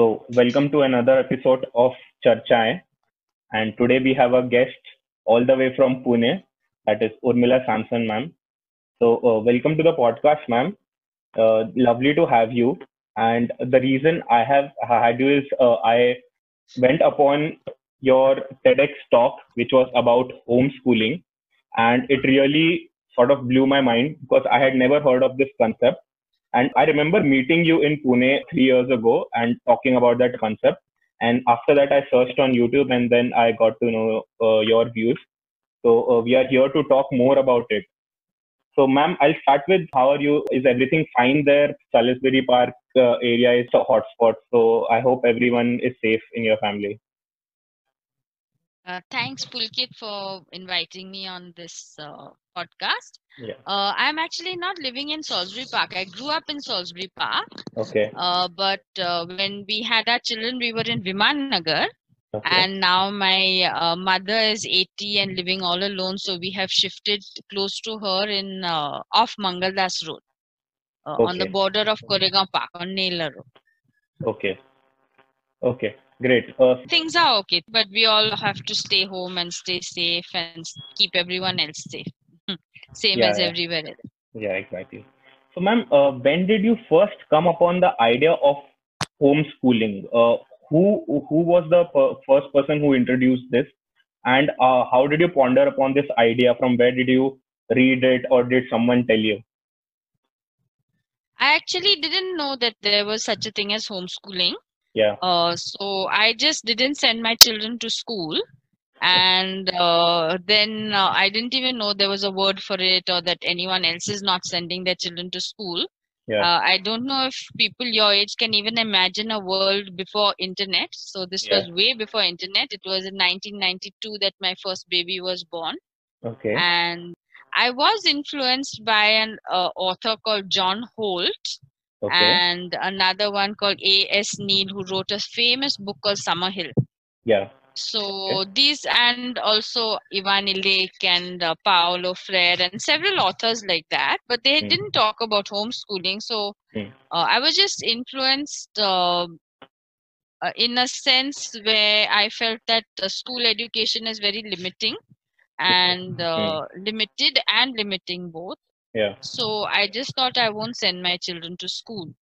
So, welcome to another episode of Charchaएं. And today we have a guest all the way from Pune, that is Urmila Samson, ma'am. So, uh, welcome to the podcast, ma'am. Uh, lovely to have you. And the reason I have had you is uh, I went upon your TEDx talk, which was about homeschooling, and it really sort of blew my mind because I had never heard of this concept. And I remember meeting you in Pune three years ago and talking about that concept. And after that, I searched on YouTube and then I got to know uh, your views. So uh, we are here to talk more about it. So, ma'am, I'll start with how are you? Is everything fine there? Salisbury Park uh, area is a hotspot. So I hope everyone is safe in your family. Uh, thanks, Pulkit, for inviting me on this uh, podcast. Yeah. Uh, I'm actually not living in Salisbury Park. I grew up in Salisbury Park, Okay. uh, but uh, when we had our children, we were in Viman Nagar. Okay. And now my uh, mother is 80 and living all alone, so we have shifted close to her in uh, off Mangaldas Road, uh, on the border of Koregaon Park on Naylor Road. Okay. Okay. Great. Uh, Things are okay, but we all have to stay home and stay safe and keep everyone else safe. Same Yeah, as yeah. everywhere else. Yeah, exactly. So, ma'am, uh, when did you first come upon the idea of homeschooling? Uh, who who was the per- first person who introduced this, and uh, how did you ponder upon this idea? From where did you read it, or did someone tell you? I actually didn't know that there was such a thing as homeschooling. Yeah. Uh, so I just didn't send my children to school. And uh, then uh, I didn't even know there was a word for it or that anyone else is not sending their children to school. Yeah. Uh, I don't know if people your age can even imagine a world before internet. So this Yeah. was way before internet. It was in 1992 that my first baby was born. Okay. And I was influenced by an uh, author called John Holt Okay. and another one called A.S. Neill, who wrote a famous book called Summerhill. Yeah. So these and also Ivan Illich and uh, Paulo Freire and several authors like that, but they Hmm. didn't talk about homeschooling. So Hmm. uh, I was just influenced uh, uh, in a sense where I felt that uh, school education is very limiting and uh, limited and limiting both. Yeah. So I just thought I won't send my children to school.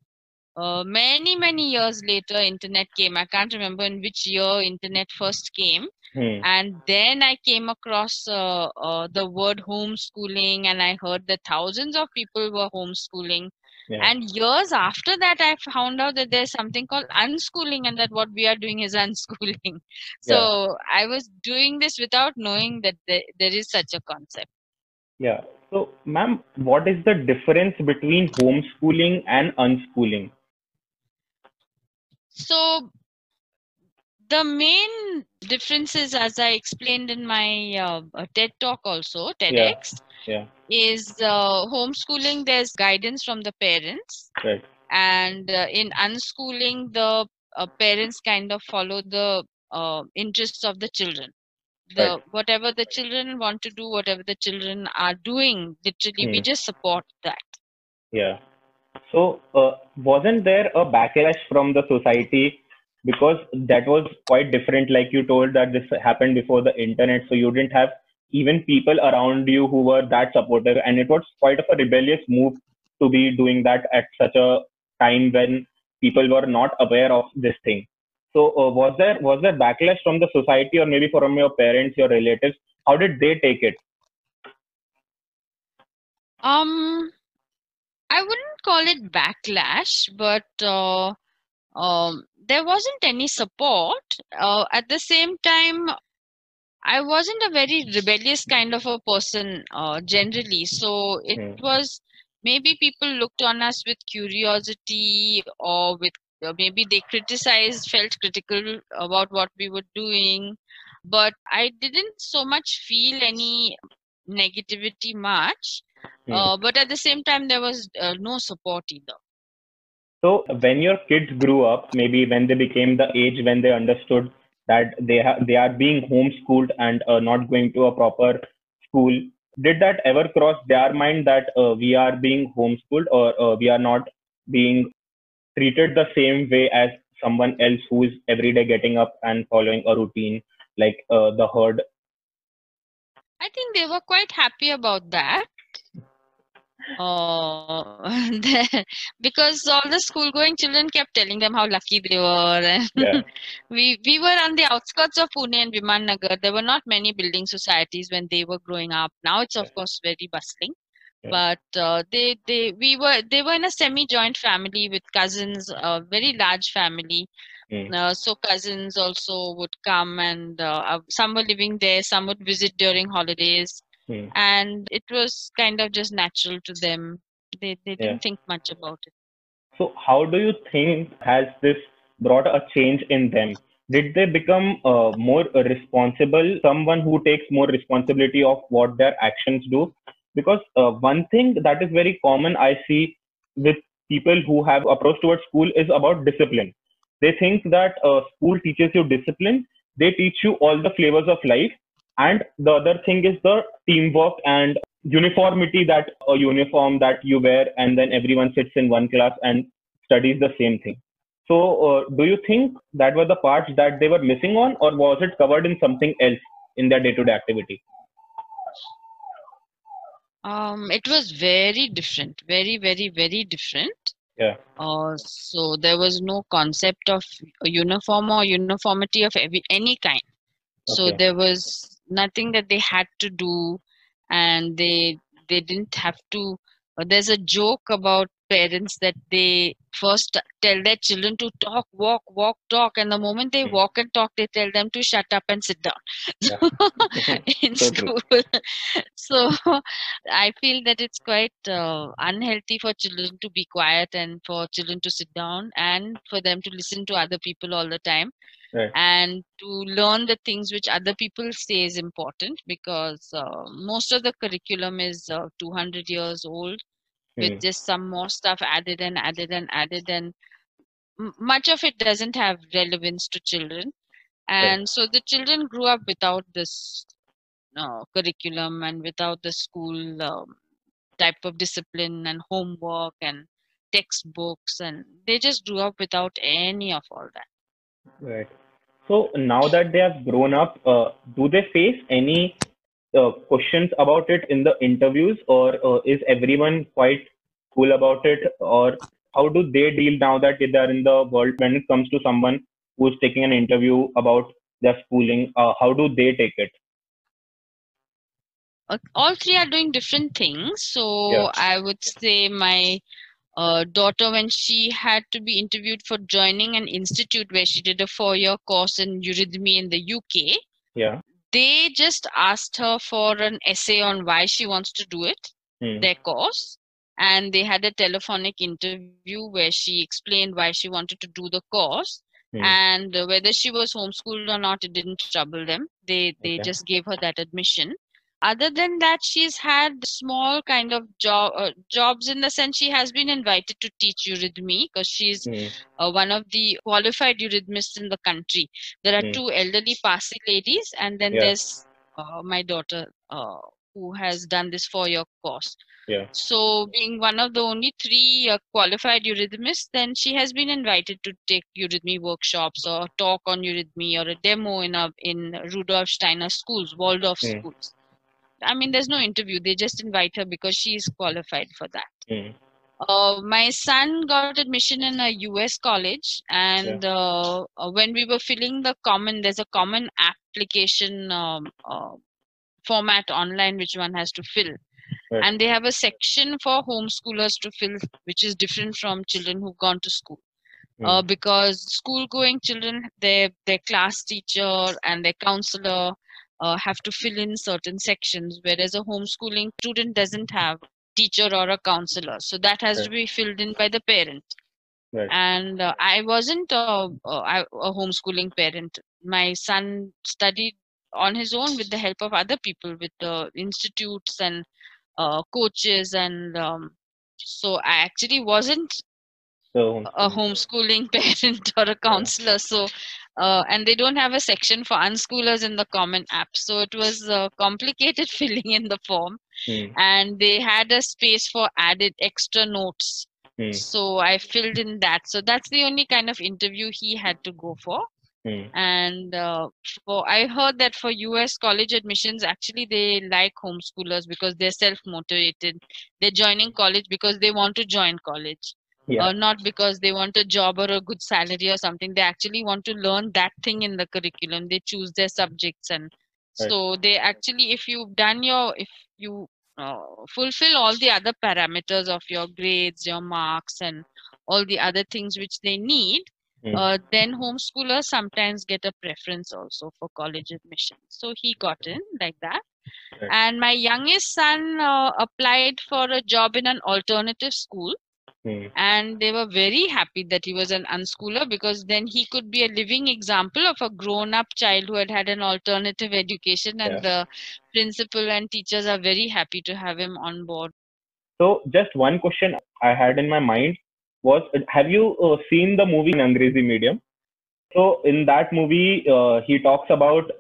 Uh, many many years later, internet came. I can't remember in which year internet first came, Hmm. and then I came across uh, uh, the word homeschooling, and I heard that thousands of people were homeschooling. Yeah. And years after that, I found out that there's something called unschooling, and that what we are doing is unschooling. So I was doing this without knowing that there, there is such a concept. Yeah. So, ma'am, what is the difference between homeschooling and unschooling? So the main differences, as I explained in my uh, TED talk also, TEDx, Yeah. is uh, homeschooling. There's guidance from the parents, Right. and uh, in unschooling, the uh, parents kind of follow the uh, interests of the children. The Right. whatever the children want to do, whatever the children are doing, literally, we Hmm. just support that. Yeah. So, uh, wasn't there a backlash from the society because that was quite different? Like you told that this happened before the internet, so you didn't have even people around you who were that supportive, and it was quite of a rebellious move to be doing that at such a time when people were not aware of this thing. So, uh, was there was there backlash from the society or maybe from your parents, your relatives? How did they take it? Um, I wouldn't call it backlash, but uh, um, there wasn't any support. Uh, at the same time, I wasn't a very rebellious kind of a person uh, generally. So it Hmm. was maybe people looked on us with curiosity or with uh, maybe they criticized, felt critical about what we were doing. But I didn't so much feel any negativity much. Hmm. Uh, but at the same time, there was uh, no support either. So when your kids grew up, maybe when they became the age when they understood that they ha- they are being homeschooled and uh, not going to a proper school, did that ever cross their mind that uh, we are being homeschooled or uh, we are not being treated the same way as someone else who is every day getting up and following a routine like uh, the herd I think they were quite happy about that. Uh, because all the school going children kept telling them how lucky they were yeah we we were on the outskirts of Pune and Viman Nagar. There were not many building societies when they were growing up. Now it's of course very bustling. But uh, they they we were they were in a semi-joint family with cousins, a very large family. Hmm. Uh, so cousins also would come and uh, uh, some were living there, some would visit during holidays, Hmm. and it was kind of just natural to them. They they didn't Yeah. think much about it. So, how do you think has this brought a change in them? Did they become uh, more responsible? Someone who takes more responsibility of what their actions do? Because uh, one thing that is very common I see with people who have approach towards school is about discipline. They think that uh, school teaches you discipline. They teach you all the flavors of life, and the other thing is the teamwork and uniformity that a uniform that you wear, and then everyone sits in one class and studies the same thing. So, uh, do you think that were the parts that they were missing on, or was it covered in something else in their day-to-day activity? Um, it was very different, very, very, very different. Yeah. Uh, so there was no concept of uniform or uniformity of every, any kind. So there was nothing that they had to do, and they they didn't have to. Uh, there's a joke about parents that they first tell their children to talk, walk, walk, talk, and the moment they Hmm. walk and talk, they tell them to shut up and sit down. Yeah. in So true. school. so I feel that it's quite uh, unhealthy for children to be quiet and for children to sit down and for them to listen to other people all the time Right. and to learn the things which other people say is important because uh, most of the curriculum is uh, 200 years old with Hmm. just some more stuff added and added and added and much of it doesn't have relevance to children and so the children grew up without this uh, curriculum and without the school um, type of discipline and homework and textbooks and they just grew up without any of all that Right. So now that they have grown up, uh, do they face any uh, questions about it in the interviews, or uh, is everyone quite cool about it, or how do they deal now that they are in the world when it comes to someone who's taking an interview about their schooling? Uh, how do they take it? uh, all three are doing different things so Yeah. i would say my uh, daughter when she had to be interviewed for joining an institute where she did a four year course in eurythmy in the uk Yeah. They just asked her for an essay on why she wants to do it Hmm. their course and they had a telephonic interview where she explained why she wanted to do the course Hmm. and whether she was homeschooled or not it didn't trouble them they they Okay. just gave her that admission other than that she's had small kind of job uh, jobs in the sense she has been invited to teach eurythmy because she's Hmm. uh, one of the qualified eurythmists in the country there are Hmm. two elderly Parsi ladies and then Yeah. there's uh, my daughter uh, who has done this four year course Yeah. so, being one of the only three uh, qualified eurythmists, then she has been invited to take eurythmy workshops or talk on eurythmy or a demo in a in Rudolf Steiner schools, Waldorf Hmm. schools. I mean, there's no interview; they just invite her because she is qualified for that. Hmm. Uh, my son got admission in a US college, and uh, uh, when we were filling the common, there's a common application um, uh, format online which one has to fill Right. and they have a section for homeschoolers to fill which is different from children who've gone to school uh, Hmm. because school going children their their class teacher and their counselor uh, have to fill in certain sections whereas a homeschooling student doesn't have teacher or a counselor. So that has to be filled in by the parent. Right. and uh, i wasn't a, a, a homeschooling parent. My son studied on his own with the help of other people with the institutes and uh, coaches and um, so i actually wasn't So a homeschooling. parent or a counselor. So uh, and they don't have a section for unschoolers in the common app so it was uh, complicated filling in the form Hmm. and they had a space for added extra notes Hmm. So I filled in that. So that's the only kind of interview he had to go for. Hmm. And uh, for I heard that for US college admissions, actually they like homeschoolers because they're self motivated. They're joining college because they want to join college Yeah. uh, not because they want a job or a good salary or something they actually want to learn that thing in the curriculum they choose their subjects and Right. so they actually if you've done your if you uh, fulfill all the other parameters of your grades your marks and all the other things which they need Hmm. uh, then homeschoolers sometimes get a preference also for college admission so he got in like that Right. and my youngest son uh, applied for a job in an alternative school Hmm. and they were very happy that he was an unschooler because then he could be a living example of a grown up child who had had an alternative education and Yeah. the principal and teachers are very happy to have him on board So just one question I had in my mind was, have you uh, seen the movie in Angrezi medium? So in that movie, uh, he talks about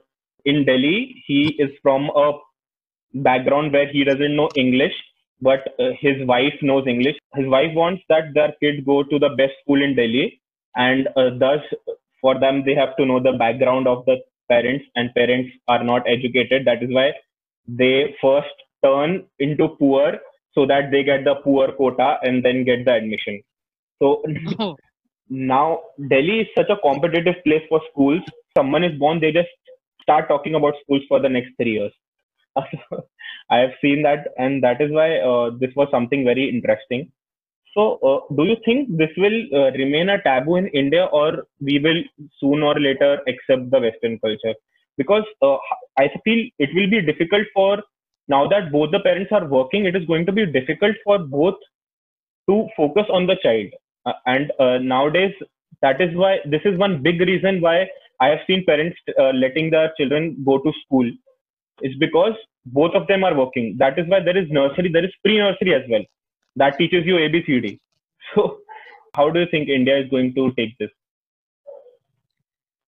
in Delhi, he is from a background where he doesn't know English, but uh, his wife knows English. His wife wants that their kid go to the best school in Delhi, and uh, thus for them they have to know the background of the parents, and parents are not educated. That is why they first turn into poor so that they get the poor quota and then get the admission. So Oh, now Delhi is such a competitive place for schools. Someone is born, they just start talking about schools for the next three years. I have seen that, and that is why uh, this was something very interesting. So, uh, do you think this will uh, remain a taboo in India, or we will soon or later accept the Western culture? Because uh, I feel it will be difficult for now that both the parents are working. It is going to be difficult for both to focus on the child uh, and uh, nowadays that is why this is one big reason why i have seen parents letting their children go to school is because both of them are working. That is why there is nursery there is pre nursery as well. That teaches you abcd so how do you think india is going to take this?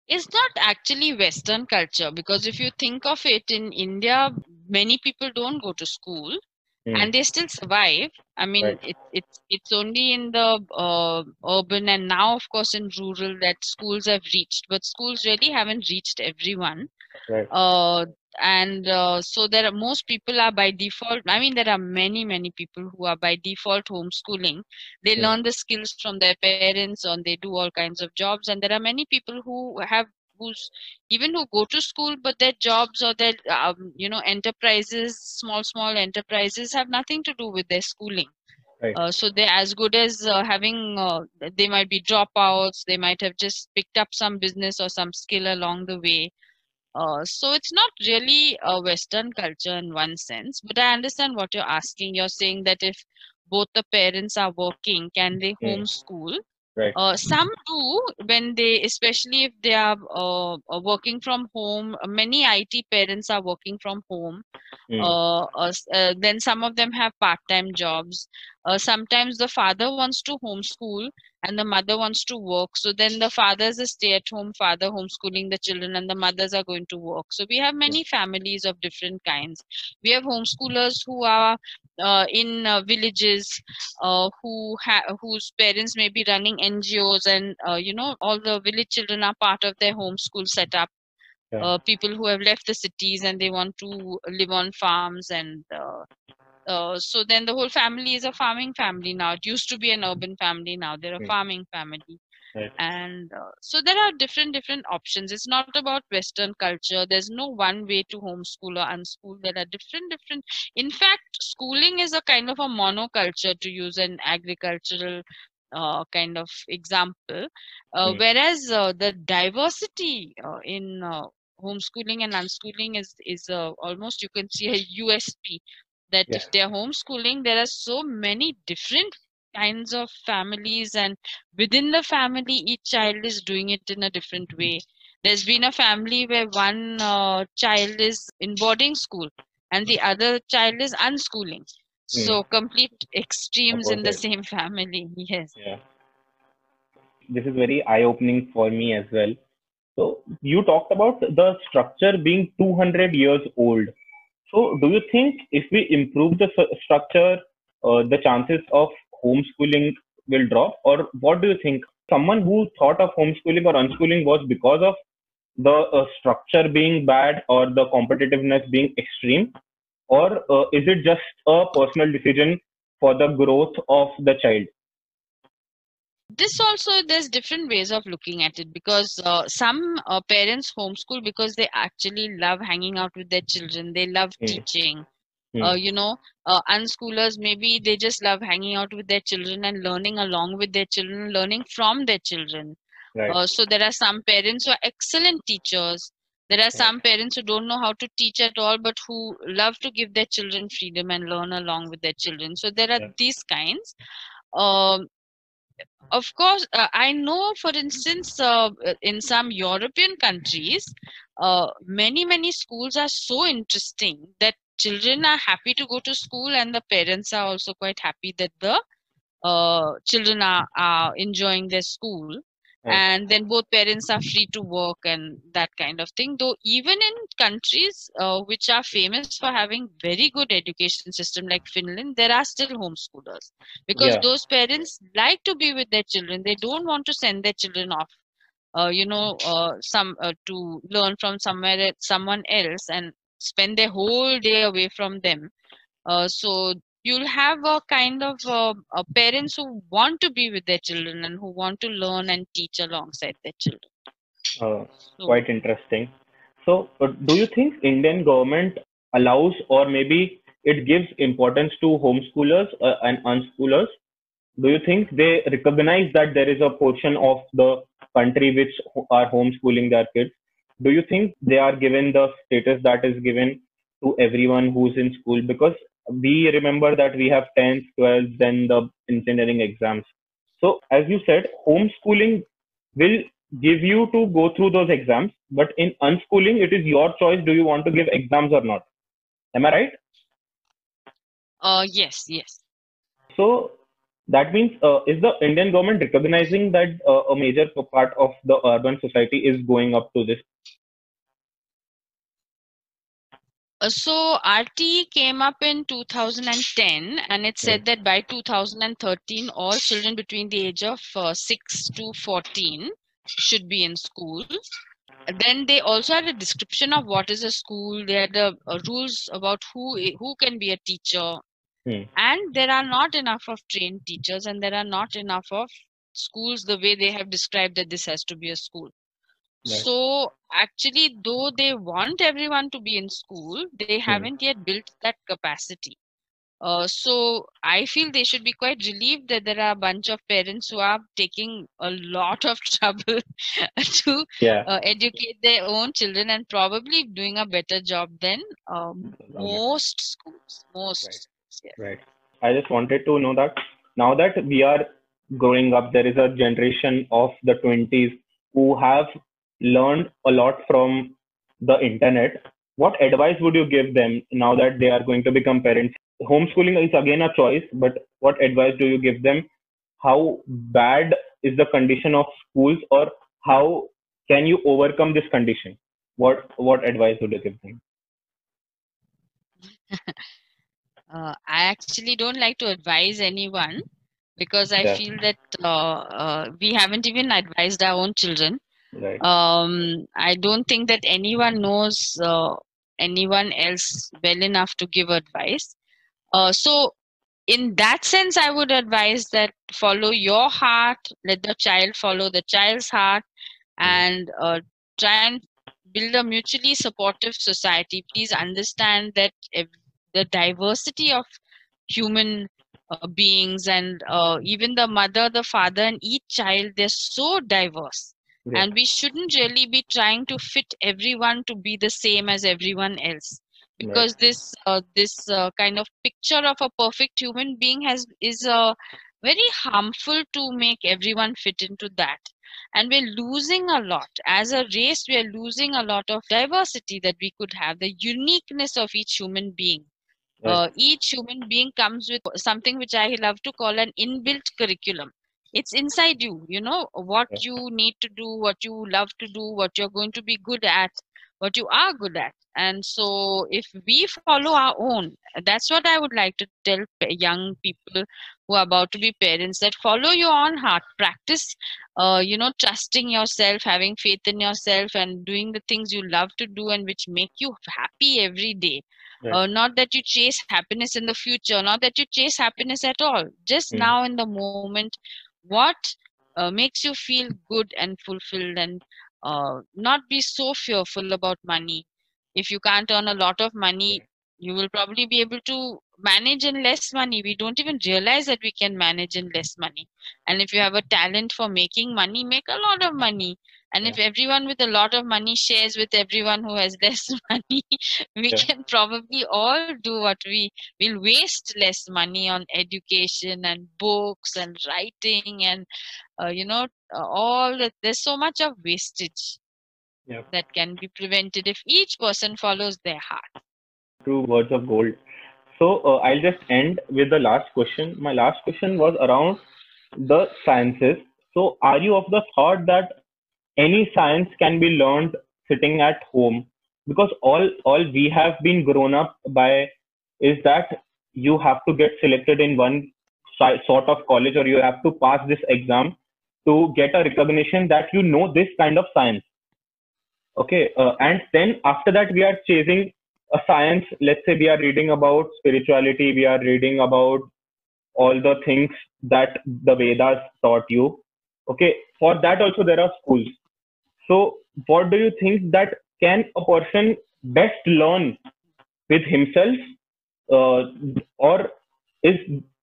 It's not actually western culture because if you think of it in india many people don't go to school Hmm. and they still survive. I mean Right. it, it's it's only in the uh, urban and now of course in rural that schools have reached but schools really haven't reached everyone. Right. Uh, and uh, so there are most people are by default i mean there are many many people who are by default homeschooling they Hmm. learn the skills from their parents and they do all kinds of jobs and there are many people who have who's even who go to school but their jobs or their um, you know enterprises small small enterprises have nothing to do with their schooling Right. uh, so they're as good as uh, having uh, they might be dropouts they might have just picked up some business or some skill along the way uh, so it's not really a Western culture in one sense, but I understand what you're asking. You're saying that if both the parents are working, can they Hmm. homeschool? right Uh, some do when they, especially if they are uh, uh, working from home. Many IT parents are working from home. Uh, then some of them have part-time jobs. Uh, sometimes the father wants to homeschool and the mother wants to work. So then the father is a stay-at-home father homeschooling the children, and the mothers are going to work. So we have many families of different kinds. We have homeschoolers who are uh, in uh, villages uh, who ha- whose parents may be running NGOs, and uh, you know all the village children are part of their homeschool setup. Yeah. Uh, people who have left the cities and they want to live on farms and uh, so then the whole family is a farming family now. It used to be an urban family. Now they're a farming family. Right. And uh, so there are different different options. It's not about western culture. There's no one way to homeschool or unschool. There are different different. In fact schooling is a kind of a monoculture to use an agricultural uh, kind of example. Uh, whereas uh, the diversity uh, in uh, homeschooling and unschooling is is uh, almost you can see a usp that Yeah. if they're homeschooling there are so many different kinds of families and within the family each child is doing it in a different way there's been a family where one uh, child is in boarding school and the other child is unschooling so complete extremes in the same family yes Yeah. This is very eye opening for me as well. So, you talked about the structure being 200 years old. So, do you think if we improve the structure, uh, the chances of homeschooling will drop? Or what do you think? Someone who thought of homeschooling or unschooling was because of the uh, structure being bad or the competitiveness being extreme? Or uh, is it just a personal decision for the growth of the child this also there's different ways of looking at it because uh, some uh, parents homeschool because they actually love hanging out with their children. They love Hmm. teaching. Hmm. uh, you know uh, unschoolers maybe they just love hanging out with their children and learning along with their children learning from their children. Right. Uh, so there are some parents who are excellent teachers. There are some parents who don't know how to teach at all but who love to give their children freedom and learn along with their children. So there are Yeah. these kinds. Um, of course uh, i know for instance uh, in some european countries uh, many many schools are so interesting that children are happy to go to school and the parents are also quite happy that the uh, children are, are enjoying their school Right. and then both parents are free to work and that kind of thing though even in countries uh, which are famous for having very good education system like finland there are still homeschoolers because Yeah. those parents like to be with their children they don't want to send their children off uh, you know uh, some uh, to learn from somewhere someone else and spend their whole day away from them uh, so you'll have a kind of uh, uh, parents who want to be with their children and who want to learn and teach alongside their children. Uh, so quite interesting. So uh, do you think indian government allows or maybe it gives importance to homeschoolers uh, and unschoolers? Do you think they recognize that there is a portion of the country which are homeschooling their kids? Do you think they are given the status that is given to everyone who's in school? Because we remember that we have 10th 12th then the engineering exams. So as you said homeschooling will give you to go through those exams but in unschooling it is your choice do you want to give exams or not. Am i right? Uh, yes yes. So that means uh, is the indian government recognizing that uh, a major part of the urban society is going up to this Uh, so RT came up in 2010 and it said that by 2013 all children between the age of uh, 6 to 14 should be in school. Then they also had a description of what is a school. They had the uh, rules about who who can be a teacher. Hmm. and there are not enough of trained teachers and there are not enough of schools the way they have described that this has to be a school Right. so actually though they want everyone to be in school they haven't yet built that capacity uh, so i feel they should be quite relieved that there are a bunch of parents who are taking a lot of trouble to yeah uh, educate their own children and probably doing a better job than um, most schools most Right. schools, yes. Right. I just wanted to know that now that we are growing up, there is a generation of the 20s who have learned a lot from the internet. What advice would you give them now that they are going to become parents? Homeschooling is again a choice, but what advice do you give them? How bad is the condition of schools, or how can you overcome this condition? What what advice would you give them? uh, i actually don't like to advise anyone because i Yeah. feel that uh, uh, we haven't even advised our own children Right. um, I don't think that anyone knows uh, anyone else well enough to give advice. Uh, so, in that sense, I would advise that follow your heart, let the child follow the child's heart, and uh, try and build a mutually supportive society. Please understand that the diversity of human uh, beings and uh, even the mother, the father, and each child, they're so diverse Yeah. and we shouldn't really be trying to fit everyone to be the same as everyone else. Because this uh, this uh, kind of picture of a perfect human being has is uh, very harmful to make everyone fit into that. And we're losing a lot. As a race we are losing a lot of diversity that we could have the uniqueness of each human being. Right. uh, each human being comes with something which i love to call an inbuilt curriculum it's inside you you know what Yeah. you need to do what you love to do what you're going to be good at what you are good at and so if we follow our own that's what i would like to tell young people who are about to be parents that follow your own heart practice uh, you know trusting yourself having faith in yourself and doing the things you love to do and which make you happy every day Right. uh, not that you chase happiness in the future not that you chase happiness at all just Mm. now in the moment what uh, makes you feel good and fulfilled and uh, not be so fearful about money? If you can't earn a lot of money you will probably be able to manage in less money. We don't even realize that we can manage in less money. And if you have a talent for making money make a lot of money and if everyone with a lot of money shares with everyone who has less money we Yeah. can probably all do what we will waste less money on education and books and writing and uh, you know uh, all that there's so much of wastage Yeah. that can be prevented if each person follows their heart True words of gold. So uh, I'll just end with the last question. My last question was around the sciences. So are you of the thought that any science can be learned sitting at home? Because all all we have been grown up by is that you have to get selected in one sort of college or you have to pass this exam to get a recognition that you know this kind of science. Okay, uh, and then after that we are chasing a science let's say we are reading about spirituality we are reading about all the things that the vedas taught you okay for that also there are schools so what do you think that can a person best learn with himself? Uh, or is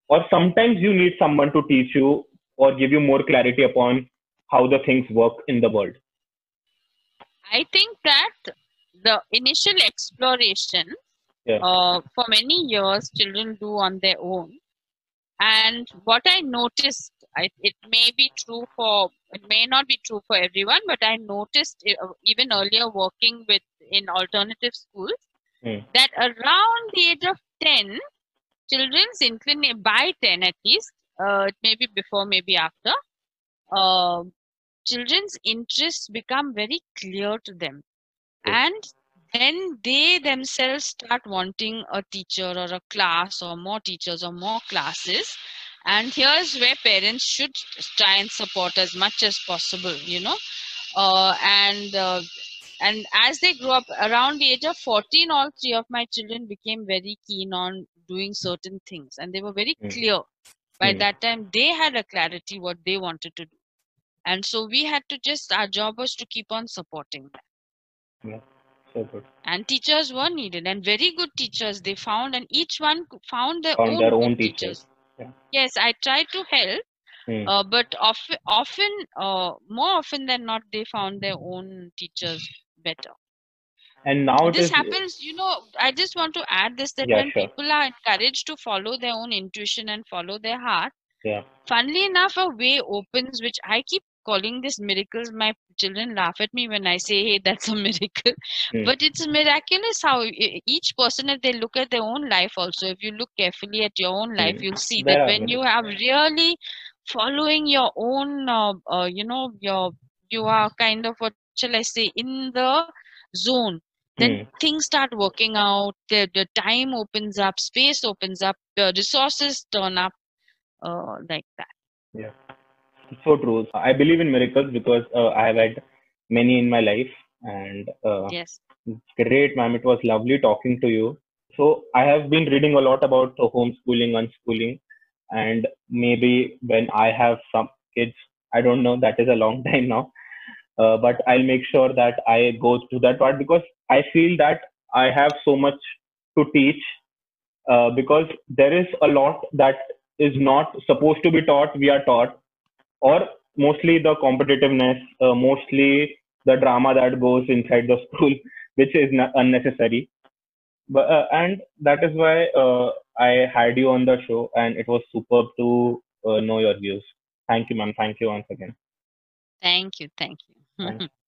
or sometimes you need someone to teach you or give you more clarity upon how the things work in the world? I think that the initial exploration Yeah. uh, for many years children do on their own. And what i noticed I, it may be true for it may not be true for everyone but i noticed uh, even earlier working with in alternative schools Hmm. that around the age of 10 children's inclination by 10 at least uh, it may be before maybe after uh, children's interests become very clear to them Good. and then they themselves start wanting a teacher or a class or more teachers or more classes and here's where parents should try and support as much as possible you know. Uh, and uh, and as they grew up around the age of 14 all three of my children became very keen on doing certain things. And they were very Hmm. clear. By Hmm. that time they had a clarity what they wanted to do. And so we had to just our job was to keep on supporting them. So good. And teachers were needed. And very good teachers they found and each one found their Found own their own teachers, teachers. Yeah. yes i try to help Hmm. uh, but often often uh, more often than not they found their own teachers better and now this happens you know i just want to add this that Yeah, when sure. people are encouraged to follow their own intuition and follow their heart yeah funnily enough a way opens which i keep calling this miracles my children laugh at me when i say hey that's a miracle Hmm. but it's miraculous how each person if they look at their own life also if you look carefully at your own life Hmm. you'll see There that when you have really following your own uh, uh, you know your you are kind of what shall i say in the zone then Hmm. things start working out the, the time opens up space opens up the resources turn up uh, like that Yeah, so true. I believe in miracles because uh, I have had many in my life, and uh, yes great, ma'am. It was lovely talking to you. So I have been reading a lot about the homeschooling, unschooling, and maybe when I have some kids, I don't know. That is a long time now, uh, but I'll make sure that I go to that part because I feel that I have so much to teach uh, because there is a lot that is not supposed to be taught we are taught or mostly the competitiveness uh, mostly the drama that goes inside the school which is n- unnecessary. But uh, and that is why uh, i had you on the show and it was superb to uh, know your views. Thank you ma'am. Thank you once again. Thank you. Thank you